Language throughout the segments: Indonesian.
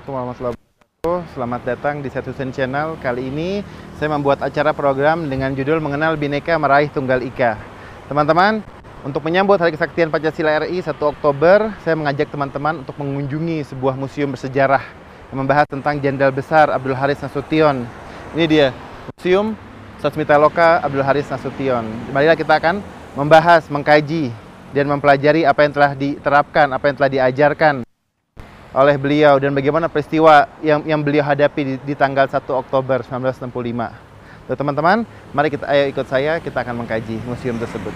Assalamualaikum warahmatullahi wabarakatuh. Selamat datang di Satu Sen Channel. Kali ini saya membuat acara program dengan judul Mengenal Bineka Meraih Tunggal Ika. Teman-teman, untuk menyambut Hari Kesaktian Pancasila RI 1 Oktober, saya mengajak teman-teman untuk mengunjungi sebuah museum bersejarah yang membahas tentang Jenderal Besar Abdul Haris Nasution. Ini dia, Museum Sasmita Loka Abdul Haris Nasution. Marilah kita akan membahas, mengkaji, dan mempelajari apa yang telah diterapkan, apa yang telah diajarkan oleh beliau dan bagaimana peristiwa yang yang beliau hadapi di, di tanggal 1 Oktober 1965. Tuh, teman-teman, mari kita ayo ikut saya kita akan mengkaji museum tersebut.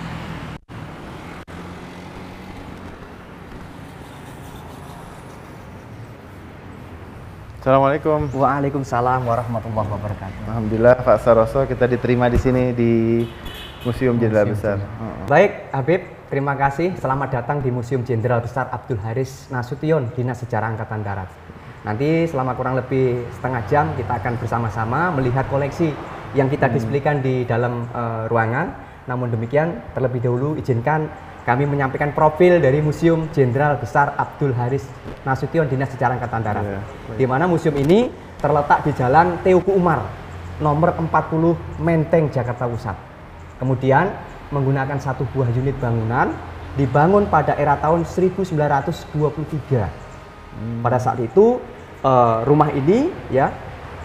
Assalamualaikum. Waalaikumsalam warahmatullahi wabarakatuh. Alhamdulillah Pak Saroso kita diterima di sini di Museum Jenderal Besar. Baik, Habib, terima kasih. Selamat datang di Museum Jenderal Besar Abdul Haris Nasution, Dinas Sejarah Angkatan Darat. Nanti selama kurang lebih setengah jam kita akan bersama-sama melihat koleksi yang kita Hmm. displaykan di dalam eh, ruangan. Namun demikian, terlebih dahulu izinkan kami menyampaikan profil dari Museum Jenderal Besar Abdul Haris Nasution, Dinas Sejarah Angkatan Darat. Iya, di mana museum ini terletak di Jalan Teuku Umar, nomor 40 Menteng, Jakarta Pusat. Kemudian menggunakan satu buah unit bangunan dibangun pada era tahun 1923. Pada saat itu eh, rumah ini ya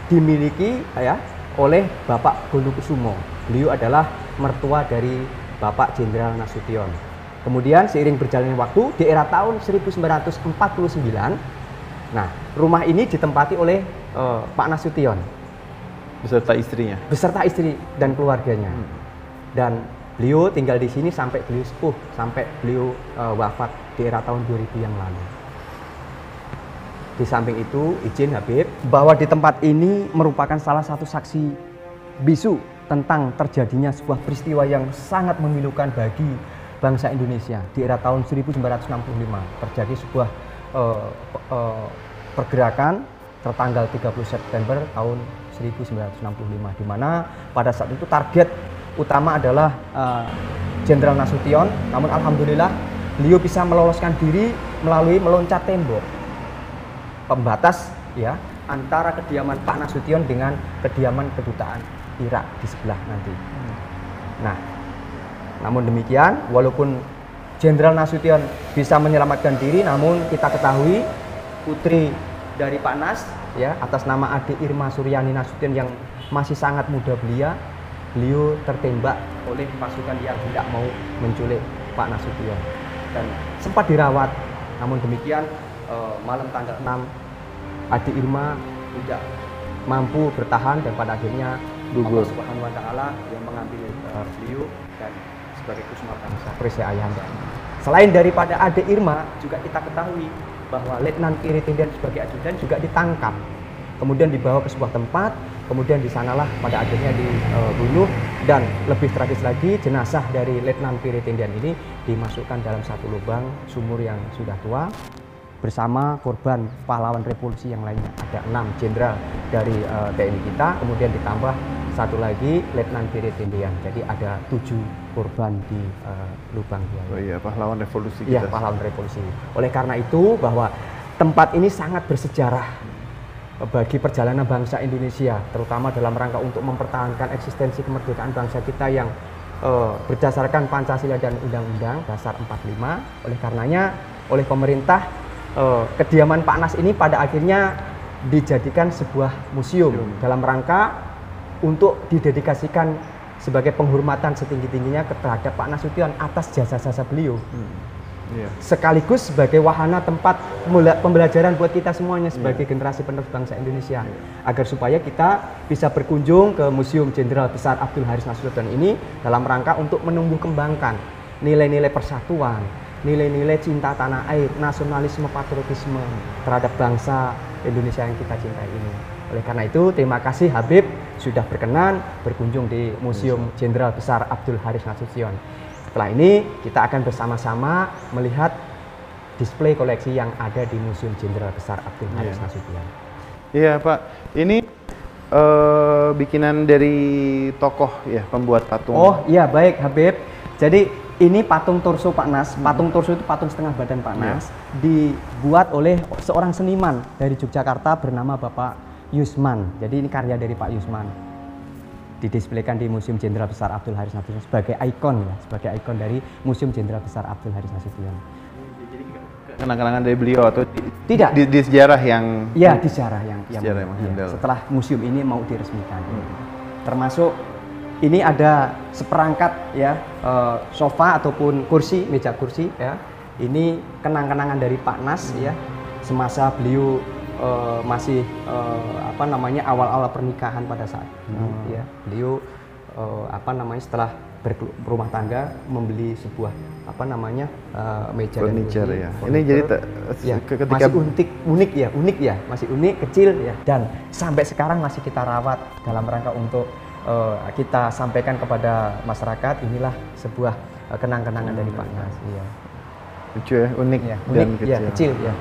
dimiliki ya oleh Bapak Gonukusumo. Beliau adalah mertua dari Bapak Jenderal Nasution. Kemudian seiring berjalannya waktu di era tahun 1949, nah rumah ini ditempati oleh eh, Pak Nasution Beserta istrinya. beserta istri dan keluarganya. Dan beliau tinggal di sini sampai beliau sepuh, sampai beliau eh, wafat di era tahun 2000 yang lalu. Di samping itu, izin Habib, bahwa di tempat ini merupakan salah satu saksi bisu tentang terjadinya sebuah peristiwa yang sangat memilukan bagi bangsa Indonesia di era tahun 1965. Terjadi sebuah pe- eh, pergerakan tertanggal 30 September tahun 1965 di mana pada saat itu target utama adalah eh, Jenderal Nasution. Namun alhamdulillah beliau bisa meloloskan diri melalui meloncat tembok. Pembatas ya antara kediaman Pak Nasution dengan kediaman kedutaan Irak di sebelah nanti. Nah, namun demikian walaupun Jenderal Nasution bisa menyelamatkan diri namun kita ketahui putri dari Pak Nas ya atas nama adik Irma Suryani Nasution yang masih sangat muda belia beliau tertembak oleh pasukan yang tidak mau menculik Pak Nasution dan sempat dirawat namun demikian eh, malam tanggal 6 adik Irma tidak mampu bertahan dan pada akhirnya Gugur. Allah Subhanahu wa taala yang mengambil eh, beliau dan sebagai kusuma bangsa perisai ayahanda. Selain daripada adik Irma juga kita ketahui bahwa Letnan Kiri Tindian sebagai ajudan juga ditangkap. Kemudian dibawa ke sebuah tempat, kemudian di sanalah pada akhirnya dibunuh dan lebih tragis lagi jenazah dari Letnan Piri Tindian ini dimasukkan dalam satu lubang sumur yang sudah tua bersama korban pahlawan revolusi yang lainnya. Ada enam jenderal dari eh, TNI kita kemudian ditambah satu lagi Letnan Piri Tindian jadi ada tujuh korban di eh, lubang buaya Oh iya, pahlawan revolusi Iya, pahlawan revolusi. Oleh karena itu bahwa tempat ini sangat bersejarah bagi perjalanan bangsa Indonesia, terutama dalam rangka untuk mempertahankan eksistensi kemerdekaan bangsa kita yang eh, berdasarkan Pancasila dan Undang-Undang Dasar 45. Oleh karenanya, oleh pemerintah eh, kediaman Pak Nas ini pada akhirnya dijadikan sebuah museum dalam rangka untuk didedikasikan sebagai penghormatan setinggi-tingginya terhadap Pak Nasution atas jasa-jasa beliau Iya. sekaligus sebagai wahana tempat pembela- pembelajaran buat kita semuanya sebagai generasi penerus bangsa Indonesia agar supaya kita bisa berkunjung ke Museum Jenderal Besar Abdul Haris Nasution ini dalam rangka untuk menumbuh kembangkan nilai-nilai persatuan, nilai-nilai cinta tanah air, nasionalisme, patriotisme terhadap bangsa Indonesia yang kita cintai ini. Oleh karena itu, terima kasih Habib sudah berkenan berkunjung di Museum Jenderal Besar Abdul Haris Nasution. Setelah ini kita akan bersama-sama melihat display koleksi yang ada di Museum Jenderal Besar Abdul Haris Iya. Nasution. Iya Pak, ini eh, bikinan dari tokoh ya pembuat patung. Oh iya baik Habib. Jadi ini patung torso Pak Nas. Patung torso itu patung setengah badan Pak Nas. Dibuat oleh seorang seniman dari Yogyakarta bernama Bapak Yusman. Jadi ini karya dari Pak Yusman. Didisplaykan di Museum Jenderal Besar Abdul Haris Nasution sebagai ikon ya, sebagai ikon dari Museum Jenderal Besar Abdul Haris Nasution. Kenang-kenangan dari beliau atau di, Tidak. di, di sejarah yang Ya, di sejarah yang, yang Sejarah yang menghandle. setelah museum ini mau diresmikan. Termasuk ini ada seperangkat ya eh, sofa ataupun kursi, meja kursi ya. Ini kenang-kenangan dari Pak Nas ya semasa beliau eh, masih eh, apa namanya awal-awal pernikahan pada saat ini ya. Beliau eh, apa namanya setelah berumah tangga membeli sebuah apa namanya eh, meja dan Furniture, kursi, ya. Ini jadi te- ya, ke- ketika- masih unik unik ya unik ya masih unik kecil ya dan sampai sekarang masih kita rawat dalam rangka untuk eh, kita sampaikan kepada masyarakat inilah sebuah eh, kenang-kenangan dari Pak Nas iya lucu ya, unik ya dan unik kecil. ya kecil ya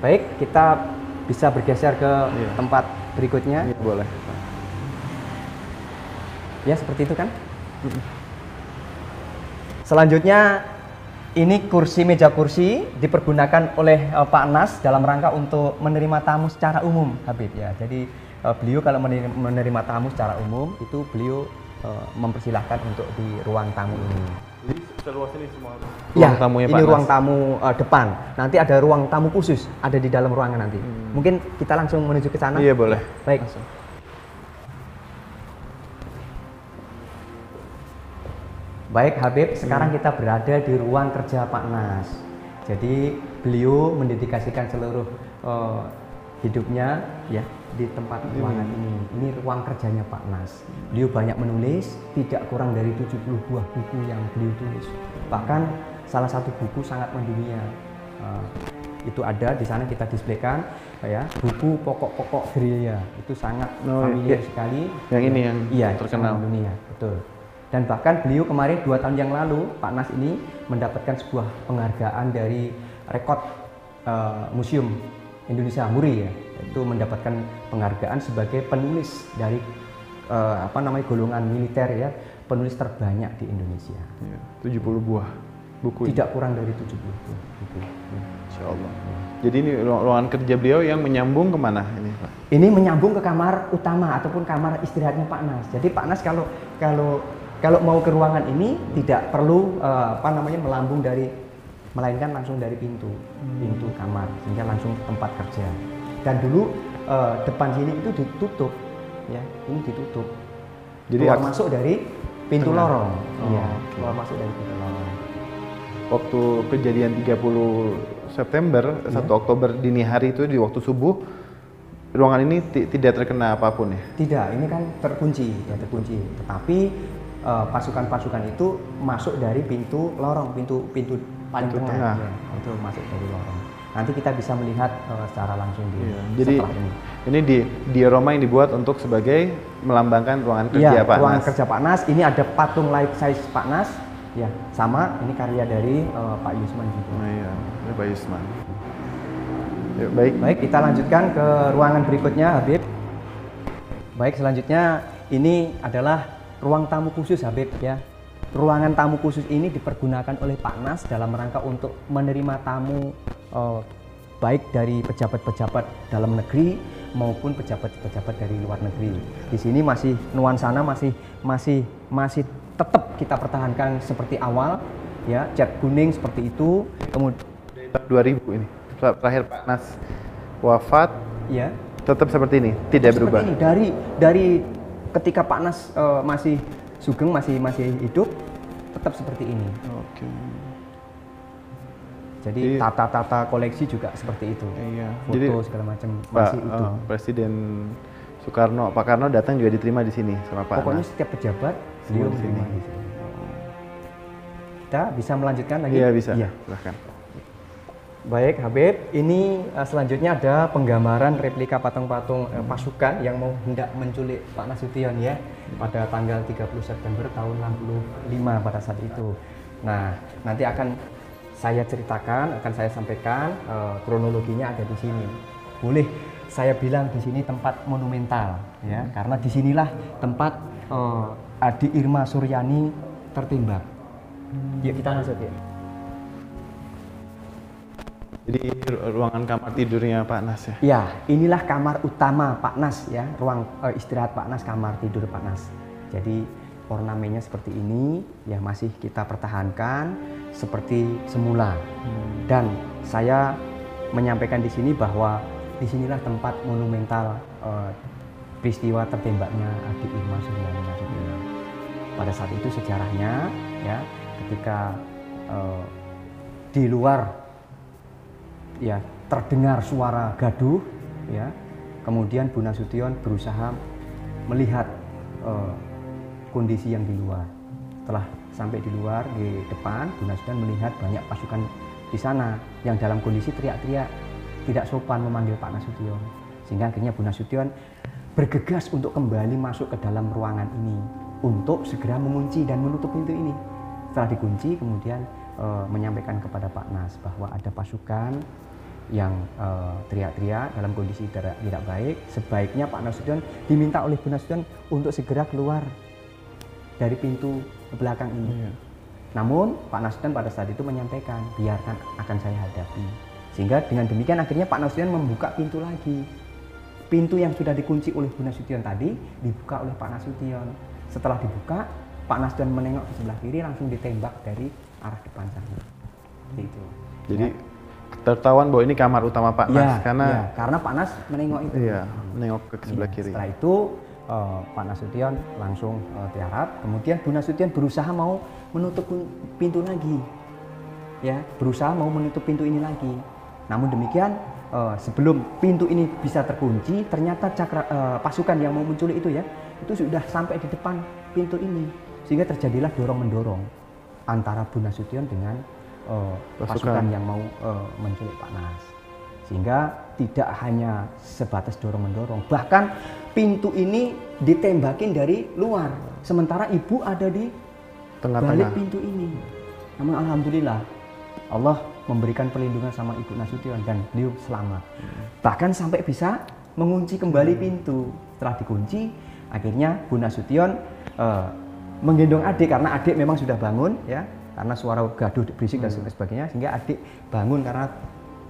baik kita bisa bergeser ke Iya. tempat berikutnya Iya, boleh. ya seperti itu kan selanjutnya ini kursi meja kursi dipergunakan oleh eh, Pak Nas dalam rangka untuk menerima tamu secara umum Habib ya jadi eh, beliau kalau menerima, menerima tamu secara umum itu beliau eh, mempersilahkan untuk di ruang tamu ini Jadi seluas ini semua Ya, ruang tamunya ini Pak ruang Nas. tamu eh, depan. Nanti ada ruang tamu khusus ada di dalam ruangan nanti. Mungkin kita langsung menuju ke sana. Hmm. Iya, boleh. Baik. Baik Habib, sekarang Hmm. kita berada di ruang kerja Pak Nas. Jadi beliau mendedikasikan seluruh eh, hidupnya ya di tempat Hmm. ruangan ini. Ini ruang kerjanya Pak Nas. Beliau banyak menulis, tidak kurang dari 70 buah buku yang beliau tulis. Bahkan salah satu buku sangat mendunia. Eh, itu ada di sana kita displaykan ya buku pokok-pokok gerilya itu sangat Oh, familiar iya. sekali Yang ini yang iya terkenal. dunia betul dan bahkan beliau kemarin dua tahun yang lalu Pak Nas ini mendapatkan sebuah penghargaan dari rekod eh, museum Indonesia Muri ya itu mendapatkan penghargaan sebagai penulis dari eh, apa namanya golongan militer ya penulis terbanyak di Indonesia Iya, 70 buah buku. ini. tidak kurang dari 70 buku buku. Insya Allah. Jadi ini ruang- ruangan kerja beliau yang menyambung ke mana ini Pak? Ini menyambung ke kamar utama ataupun kamar istirahatnya Pak Nas. Jadi Pak Nas kalau kalau kalau mau ke ruangan ini tidak perlu eh, apa namanya melambung dari melainkan langsung dari pintu pintu kamar sehingga langsung ke tempat kerja. Dan dulu eh, depan sini itu ditutup ya ini ditutup. Jadi keluar masuk dari pintu Tengah. lorong. Oh, Iya, oke. keluar masuk dari pintu lorong. Waktu kejadian 30 September, 1 Oktober dini hari itu di waktu subuh, ruangan ini ti- tidak terkena apa pun ya? Tidak, ini kan terkunci, ya terkunci. Tetapi eh, pasukan-pasukan itu masuk dari pintu lorong, pintu pintu paling Pintu tengah, tengah. ya, itu masuk dari lorong. Nanti kita bisa melihat eh, secara langsung di Iya, Jadi ini. ini di diorama yang dibuat untuk sebagai melambangkan ruangan kerja Iya, Pak ruangan Nas. kerja Pak Nas. Ini ada patung life size Pak Nas. Ya, sama. Ini karya dari eh, Pak Yusman juga. Nah, iya, ini Pak Yusman. Ya, baik. Baik, kita lanjutkan ke ruangan berikutnya, Habib. Baik, selanjutnya ini adalah ruang tamu khusus, Habib ya. Ruangan tamu khusus ini dipergunakan oleh Pak Nas dalam rangka untuk menerima tamu eh, baik dari pejabat-pejabat dalam negeri maupun pejabat-pejabat dari luar negeri. Di sini masih nuansana masih masih masih tetap kita pertahankan seperti awal ya, cat kuning seperti itu. Kemudian Tahun 2000 ini. Terakhir Pak Nas wafat ya, tetap seperti ini, tidak Seperti berubah. ini dari dari ketika Pak Nas eh, masih sugeng masih masih hidup tetap seperti ini. Oke. Jadi Jadi- tata-tata koleksi juga seperti itu. Iya. Foto Jadi segala macam Pak masih utuh. eh, Presiden Soekarno, Pak Karno datang juga diterima di sini sama Pak Pokoknya Nas. setiap pejabat beliau di menerima sini. di sini. Kita bisa melanjutkan lagi? Iya bisa. Iya. Silahkan. Baik Habib, ini eh, selanjutnya ada penggambaran replika patung-patung eh, pasukan yang mau hendak menculik Pak Nasution ya pada tanggal 30 September tahun 65 pada saat itu. Nah, nanti akan saya ceritakan, akan saya sampaikan eh, kronologinya ada di sini. Boleh saya bilang di sini tempat monumental ya, karena di sinilah tempat Adi Irma Suryani tertembak Yuk kita masuk ya. Jadi ru- ruangan kamar tidurnya Pak Nas ya. Ya, inilah kamar utama Pak Nas ya, ruang eh, istirahat Pak Nas, kamar tidur Pak Nas. Jadi ornamennya seperti ini ya masih kita pertahankan seperti semula. Dan saya menyampaikan di sini bahwa di sinilah tempat monumental eh, peristiwa tertembaknya adik Irma Suryani Nasution. Pada saat itu sejarahnya ya ketika eh, di luar ya terdengar suara gaduh ya. Kemudian Bu Nasution berusaha melihat eh, kondisi yang di luar. Setelah sampai di luar di depan Bu Nasution melihat banyak pasukan di sana yang dalam kondisi teriak-teriak tidak sopan memanggil Pak Nasution. Sehingga akhirnya Bu Nasution bergegas untuk kembali masuk ke dalam ruangan ini untuk segera mengunci dan menutup pintu ini. Setelah dikunci kemudian eh, menyampaikan kepada Pak Nas bahwa ada pasukan yang eh, teriak-teriak dalam kondisi tidak, tidak baik sebaiknya Pak Nasution diminta oleh Bu Nasution untuk segera keluar dari pintu belakang ini. Iya. namun Pak Nasution pada saat itu menyampaikan biarkan akan saya hadapi. Sehingga dengan demikian akhirnya Pak Nasution membuka pintu lagi. Pintu yang sudah dikunci oleh Bu Nasution tadi dibuka oleh Pak Nasution. Setelah dibuka Pak Nasution menengok ke sebelah kiri langsung ditembak dari arah depan sana. Itu. Jadi tertawan bahwa ini kamar utama Pak Ya, Nas karena ya, karena Pak Nas menengok itu. iya menengok ke sebelah Iya, kiri. Setelah itu eh, Pak Nasution langsung eh, tiarap. Kemudian Bu Nasution berusaha mau menutup pin- pintu lagi, ya berusaha mau menutup pintu ini lagi. Namun demikian eh, sebelum pintu ini bisa terkunci, ternyata cakra eh, pasukan yang mau menculik itu ya itu sudah sampai di depan pintu ini, sehingga terjadilah dorong mendorong antara Bu Nasution dengan eh, Pasukan. pasukan yang mau eh, menculik Pak Nas. Sehingga tidak hanya sebatas dorong mendorong bahkan pintu ini ditembakin dari luar. Sementara ibu ada di balik Tengah-tengah. pintu ini. Namun alhamdulillah Allah memberikan perlindungan sama ibu Nasution dan beliau selamat. Bahkan sampai bisa mengunci kembali pintu. Setelah dikunci akhirnya Bu Nasution eh, menggendong adik karena adik memang sudah bangun ya karena suara gaduh berisik dan sebagainya sehingga adik bangun karena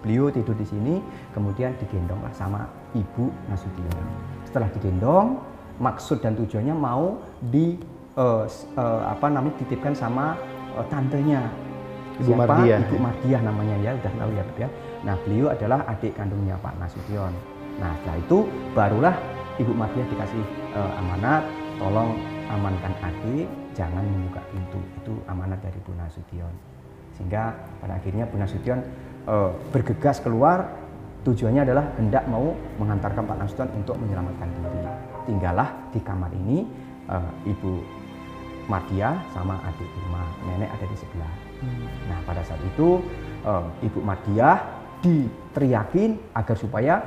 beliau tidur di sini kemudian digendonglah sama ibu Nasution. Setelah digendong maksud dan tujuannya mau di s- eh, apa namanya dititipkan sama eh, tantenya. Ibu Siapa? Mardiah, Ibu ya? Mardiah namanya ya udah tahu ya ya. Nah beliau adalah adik kandungnya Pak Nasution. Nah setelah itu barulah Ibu Mardiah dikasih eh, amanat tolong amankan adik jangan membuka pintu. Itu amanat dari Bu Nasution. Sehingga pada akhirnya Bu Nasution eh, bergegas keluar. Tujuannya adalah hendak mau mengantarkan Pak Nasution untuk menyelamatkan diri. Tinggallah di kamar ini eh, Ibu Mardia sama adik Irma. Nenek ada di sebelah. Nah pada saat itu eh, Ibu Mardia diteriakin agar supaya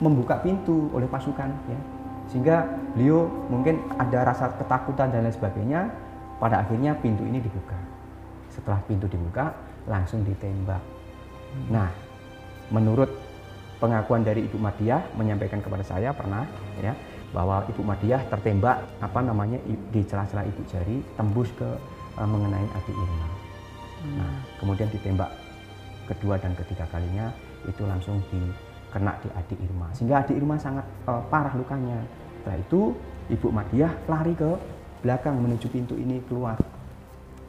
membuka pintu oleh pasukan ya sehingga beliau mungkin ada rasa ketakutan dan lain sebagainya pada akhirnya pintu ini dibuka. Setelah pintu dibuka langsung ditembak. Nah menurut pengakuan dari Ibu Madiah menyampaikan kepada saya pernah ya bahwa Ibu Madiah tertembak apa namanya di celah-celah ibu jari tembus ke eh, mengenai adik Irma. Nah, kemudian ditembak kedua dan ketiga kalinya itu langsung dikena di adik Irma sehingga adik Irma sangat eh, parah lukanya. Setelah itu Ibu Madiah lari ke belakang menuju pintu ini keluar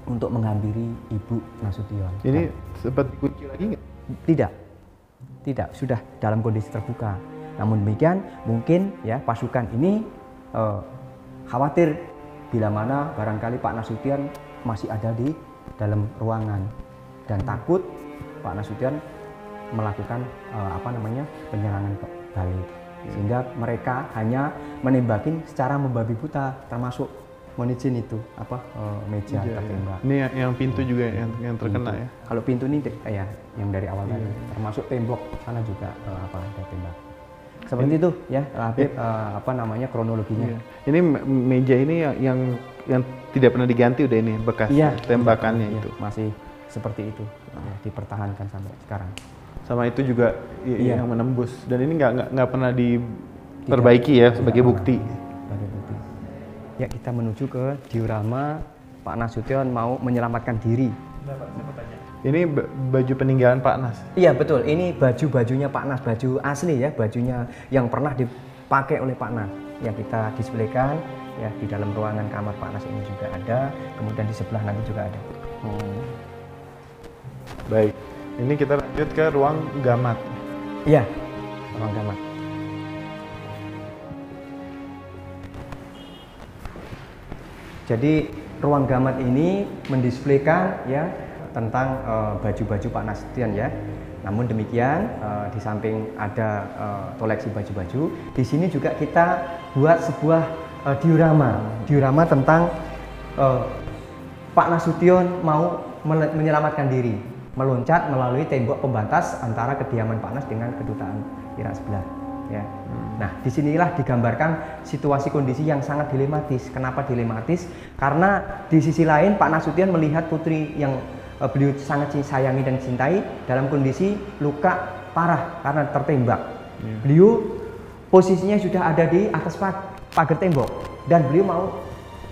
untuk menghampiri Ibu Nasution. Ini sempat dikunci lagi nggak? Tidak, tidak sudah dalam kondisi terbuka. Namun demikian mungkin ya pasukan ini eh, khawatir bila mana barangkali Pak Nasution masih ada di dalam ruangan dan takut Pak Nasution melakukan eh, apa namanya penyerangan ke- balik sehingga mereka hanya menembakin secara membabi buta termasuk monijin itu apa eh, meja Iya, iya. tertembak Ini yang, yang pintu juga yang, yang terkena Pintu. ya. Kalau pintu ini eh, ya yang dari awal tadi, Iya. termasuk tembok sana juga eh, apa ada tembak. Seperti itu ya, Habib, eh, apa namanya kronologinya. Iya. Ini me- meja ini yang, yang yang tidak pernah diganti udah ini bekas Iya, tembakannya iya, itu. masih seperti itu, ya, dipertahankan sampai sekarang. Sama itu juga Iya. yang menembus dan ini nggak nggak pernah diperbaiki ya Tidak sebagai pernah. bukti. Sebagai bukti. Ya kita menuju ke diorama Pak Nasution mau menyelamatkan diri. Ini b- baju peninggalan Pak Nas. Iya betul, ini baju-bajunya Pak Nas, baju asli ya, bajunya yang pernah dipakai oleh Pak Nas yang kita displaykan ya di dalam ruangan kamar Pak Nas ini juga ada, kemudian di sebelah nanti juga ada. Baik. Ini kita lanjut ke ruang gamat. Iya, ruang kamar. Jadi ruang gamat ini mendisplaykan ya tentang eh, baju-baju Pak Nasution ya. Namun demikian eh, di samping ada eh, koleksi baju-baju, di sini juga kita buat sebuah eh, diorama, diorama tentang eh, Pak Nasution mau menyelamatkan diri, meloncat melalui tembok pembatas antara kediaman Pak Nas dengan kedutaan Irak sebelah. Ya. Nah, di sinilah digambarkan situasi kondisi yang sangat dilematis. Kenapa dilematis? Karena di sisi lain Pak Nasution melihat putri yang eh, beliau sangat sayangi dan cintai dalam kondisi luka parah karena tertembak. Beliau posisinya sudah ada di atas pag- pagar tembok dan beliau mau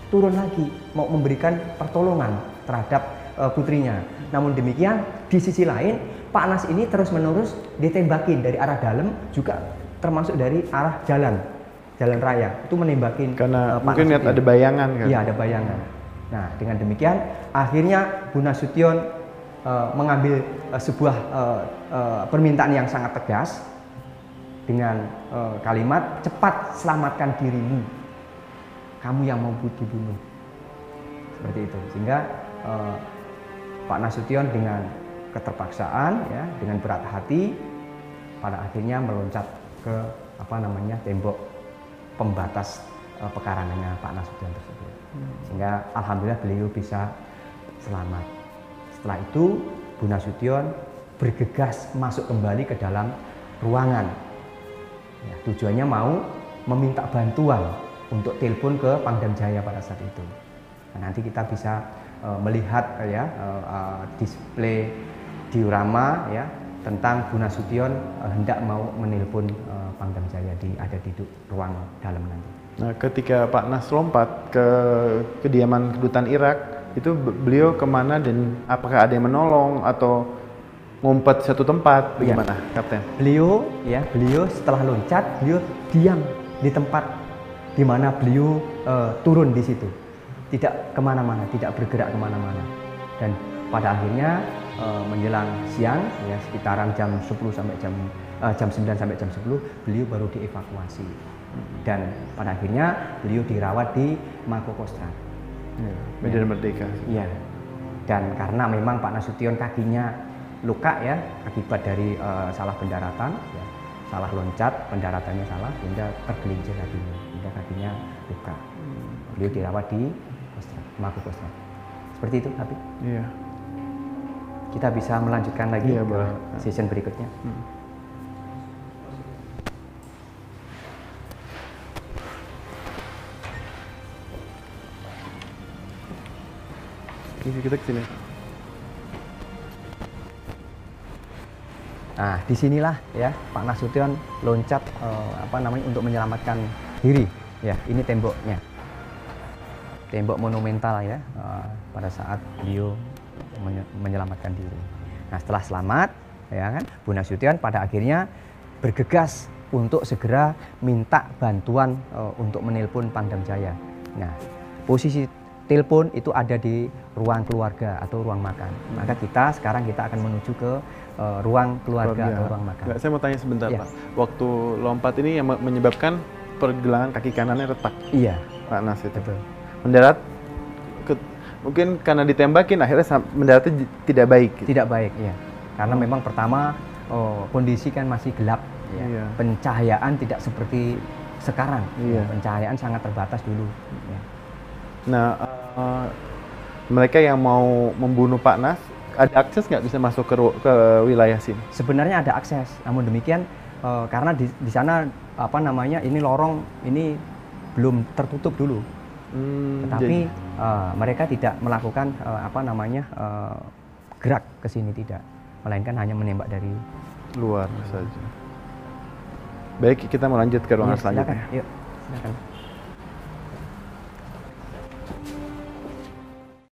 turun lagi mau memberikan pertolongan terhadap eh, putrinya. Namun demikian di sisi lain Pak Nas ini terus-menerus ditembakin dari arah dalam juga termasuk dari arah jalan jalan raya. Itu menembakin Karena eh, Pak mungkin lihat ada bayangan kan. Iya ada bayangan. Nah dengan demikian akhirnya Bu Nasution eh, mengambil eh, sebuah eh, eh, permintaan yang sangat tegas dengan eh, kalimat cepat selamatkan dirimu. Kamu yang mau dibunuh seperti itu. Sehingga eh, Pak Nasution dengan keterpaksaan ya dengan berat hati pada akhirnya meloncat ke apa namanya tembok pembatas eh, pekarangannya Pak Nasution tersebut. Sehingga alhamdulillah beliau bisa selamat. Setelah itu Bu Nasution bergegas masuk kembali ke dalam ruangan. Ya, tujuannya mau meminta bantuan untuk telepon ke Pangdam Jaya pada saat itu. Nah, nanti kita bisa eh, melihat ya eh, eh, display diorama ya tentang Bu Nasution eh, hendak mau menelpon Pangdam Jaya di ada di ruang dalam nanti. Nah, ketika Pak Nas lompat ke kediaman kedutaan Irak, itu be- beliau ke mana dan apakah ada yang menolong atau ngumpet satu tempat? Iya. Bagaimana, Kapten? Beliau ya beliau setelah loncat beliau diam di tempat di mana beliau eh, turun di situ tidak ke mana-mana tidak bergerak ke mana-mana dan pada akhirnya eh, menjelang siang ya sekitaran jam 10 sampai jam eh, jam 9 sampai jam 10 beliau baru dievakuasi dan pada akhirnya beliau dirawat di Mako Kostrad Iya, Medan Merdeka. Iya. Dan karena memang Pak Nasution kakinya luka ya akibat dari eh, salah pendaratan, ya, salah loncat, pendaratannya salah sehingga tergelincir kakinya, sehingga kakinya luka. Beliau dirawat di Mako Kostrad. Seperti itu, Habib. Iya. Kita bisa melanjutkan lagi Iya, ke boleh. season berikutnya. Ini kita ke sini. Nah, di sinilah ya Pak Nasution loncat eh, apa namanya untuk menyelamatkan diri. Ya, ini temboknya. Tembok monumental ya eh, pada saat beliau menye- menyelamatkan diri. Nah, setelah selamat ya kan Bu Nasution pada akhirnya bergegas untuk segera minta bantuan eh, untuk menelpon Pangdam Jaya. Nah, posisi telepon itu ada di ruang keluarga atau ruang makan. Maka kita sekarang kita akan menuju ke eh, ruang keluarga, atau ruang makan. Nggak, saya mau tanya sebentar, Iya. Pak. Waktu lompat ini yang me- menyebabkan pergelangan kaki kanannya retak, Iya, Pak Nas itu. betul. Mendarat, ke- mungkin karena ditembakin akhirnya mendaratnya tidak baik. gitu. Tidak baik, ya. Karena memang pertama oh, kondisi kan masih gelap, ya. Iya. pencahayaan tidak seperti sekarang. Iya. Ya, Pencahayaan sangat terbatas dulu. ya. Nah, eh, mereka yang mau membunuh Pak Nas, ada akses nggak bisa masuk ke, ke wilayah sini? Sebenarnya ada akses, namun demikian eh, karena di, di sana apa namanya ini lorong ini belum tertutup dulu, Hmm, tetapi jadi- eh, mereka tidak melakukan eh, apa namanya eh, gerak ke sini tidak, melainkan hanya menembak dari luar saja. Baik, kita mau lanjut ke ruangan Iya, selanjutnya. silakan. Yuk, silakan.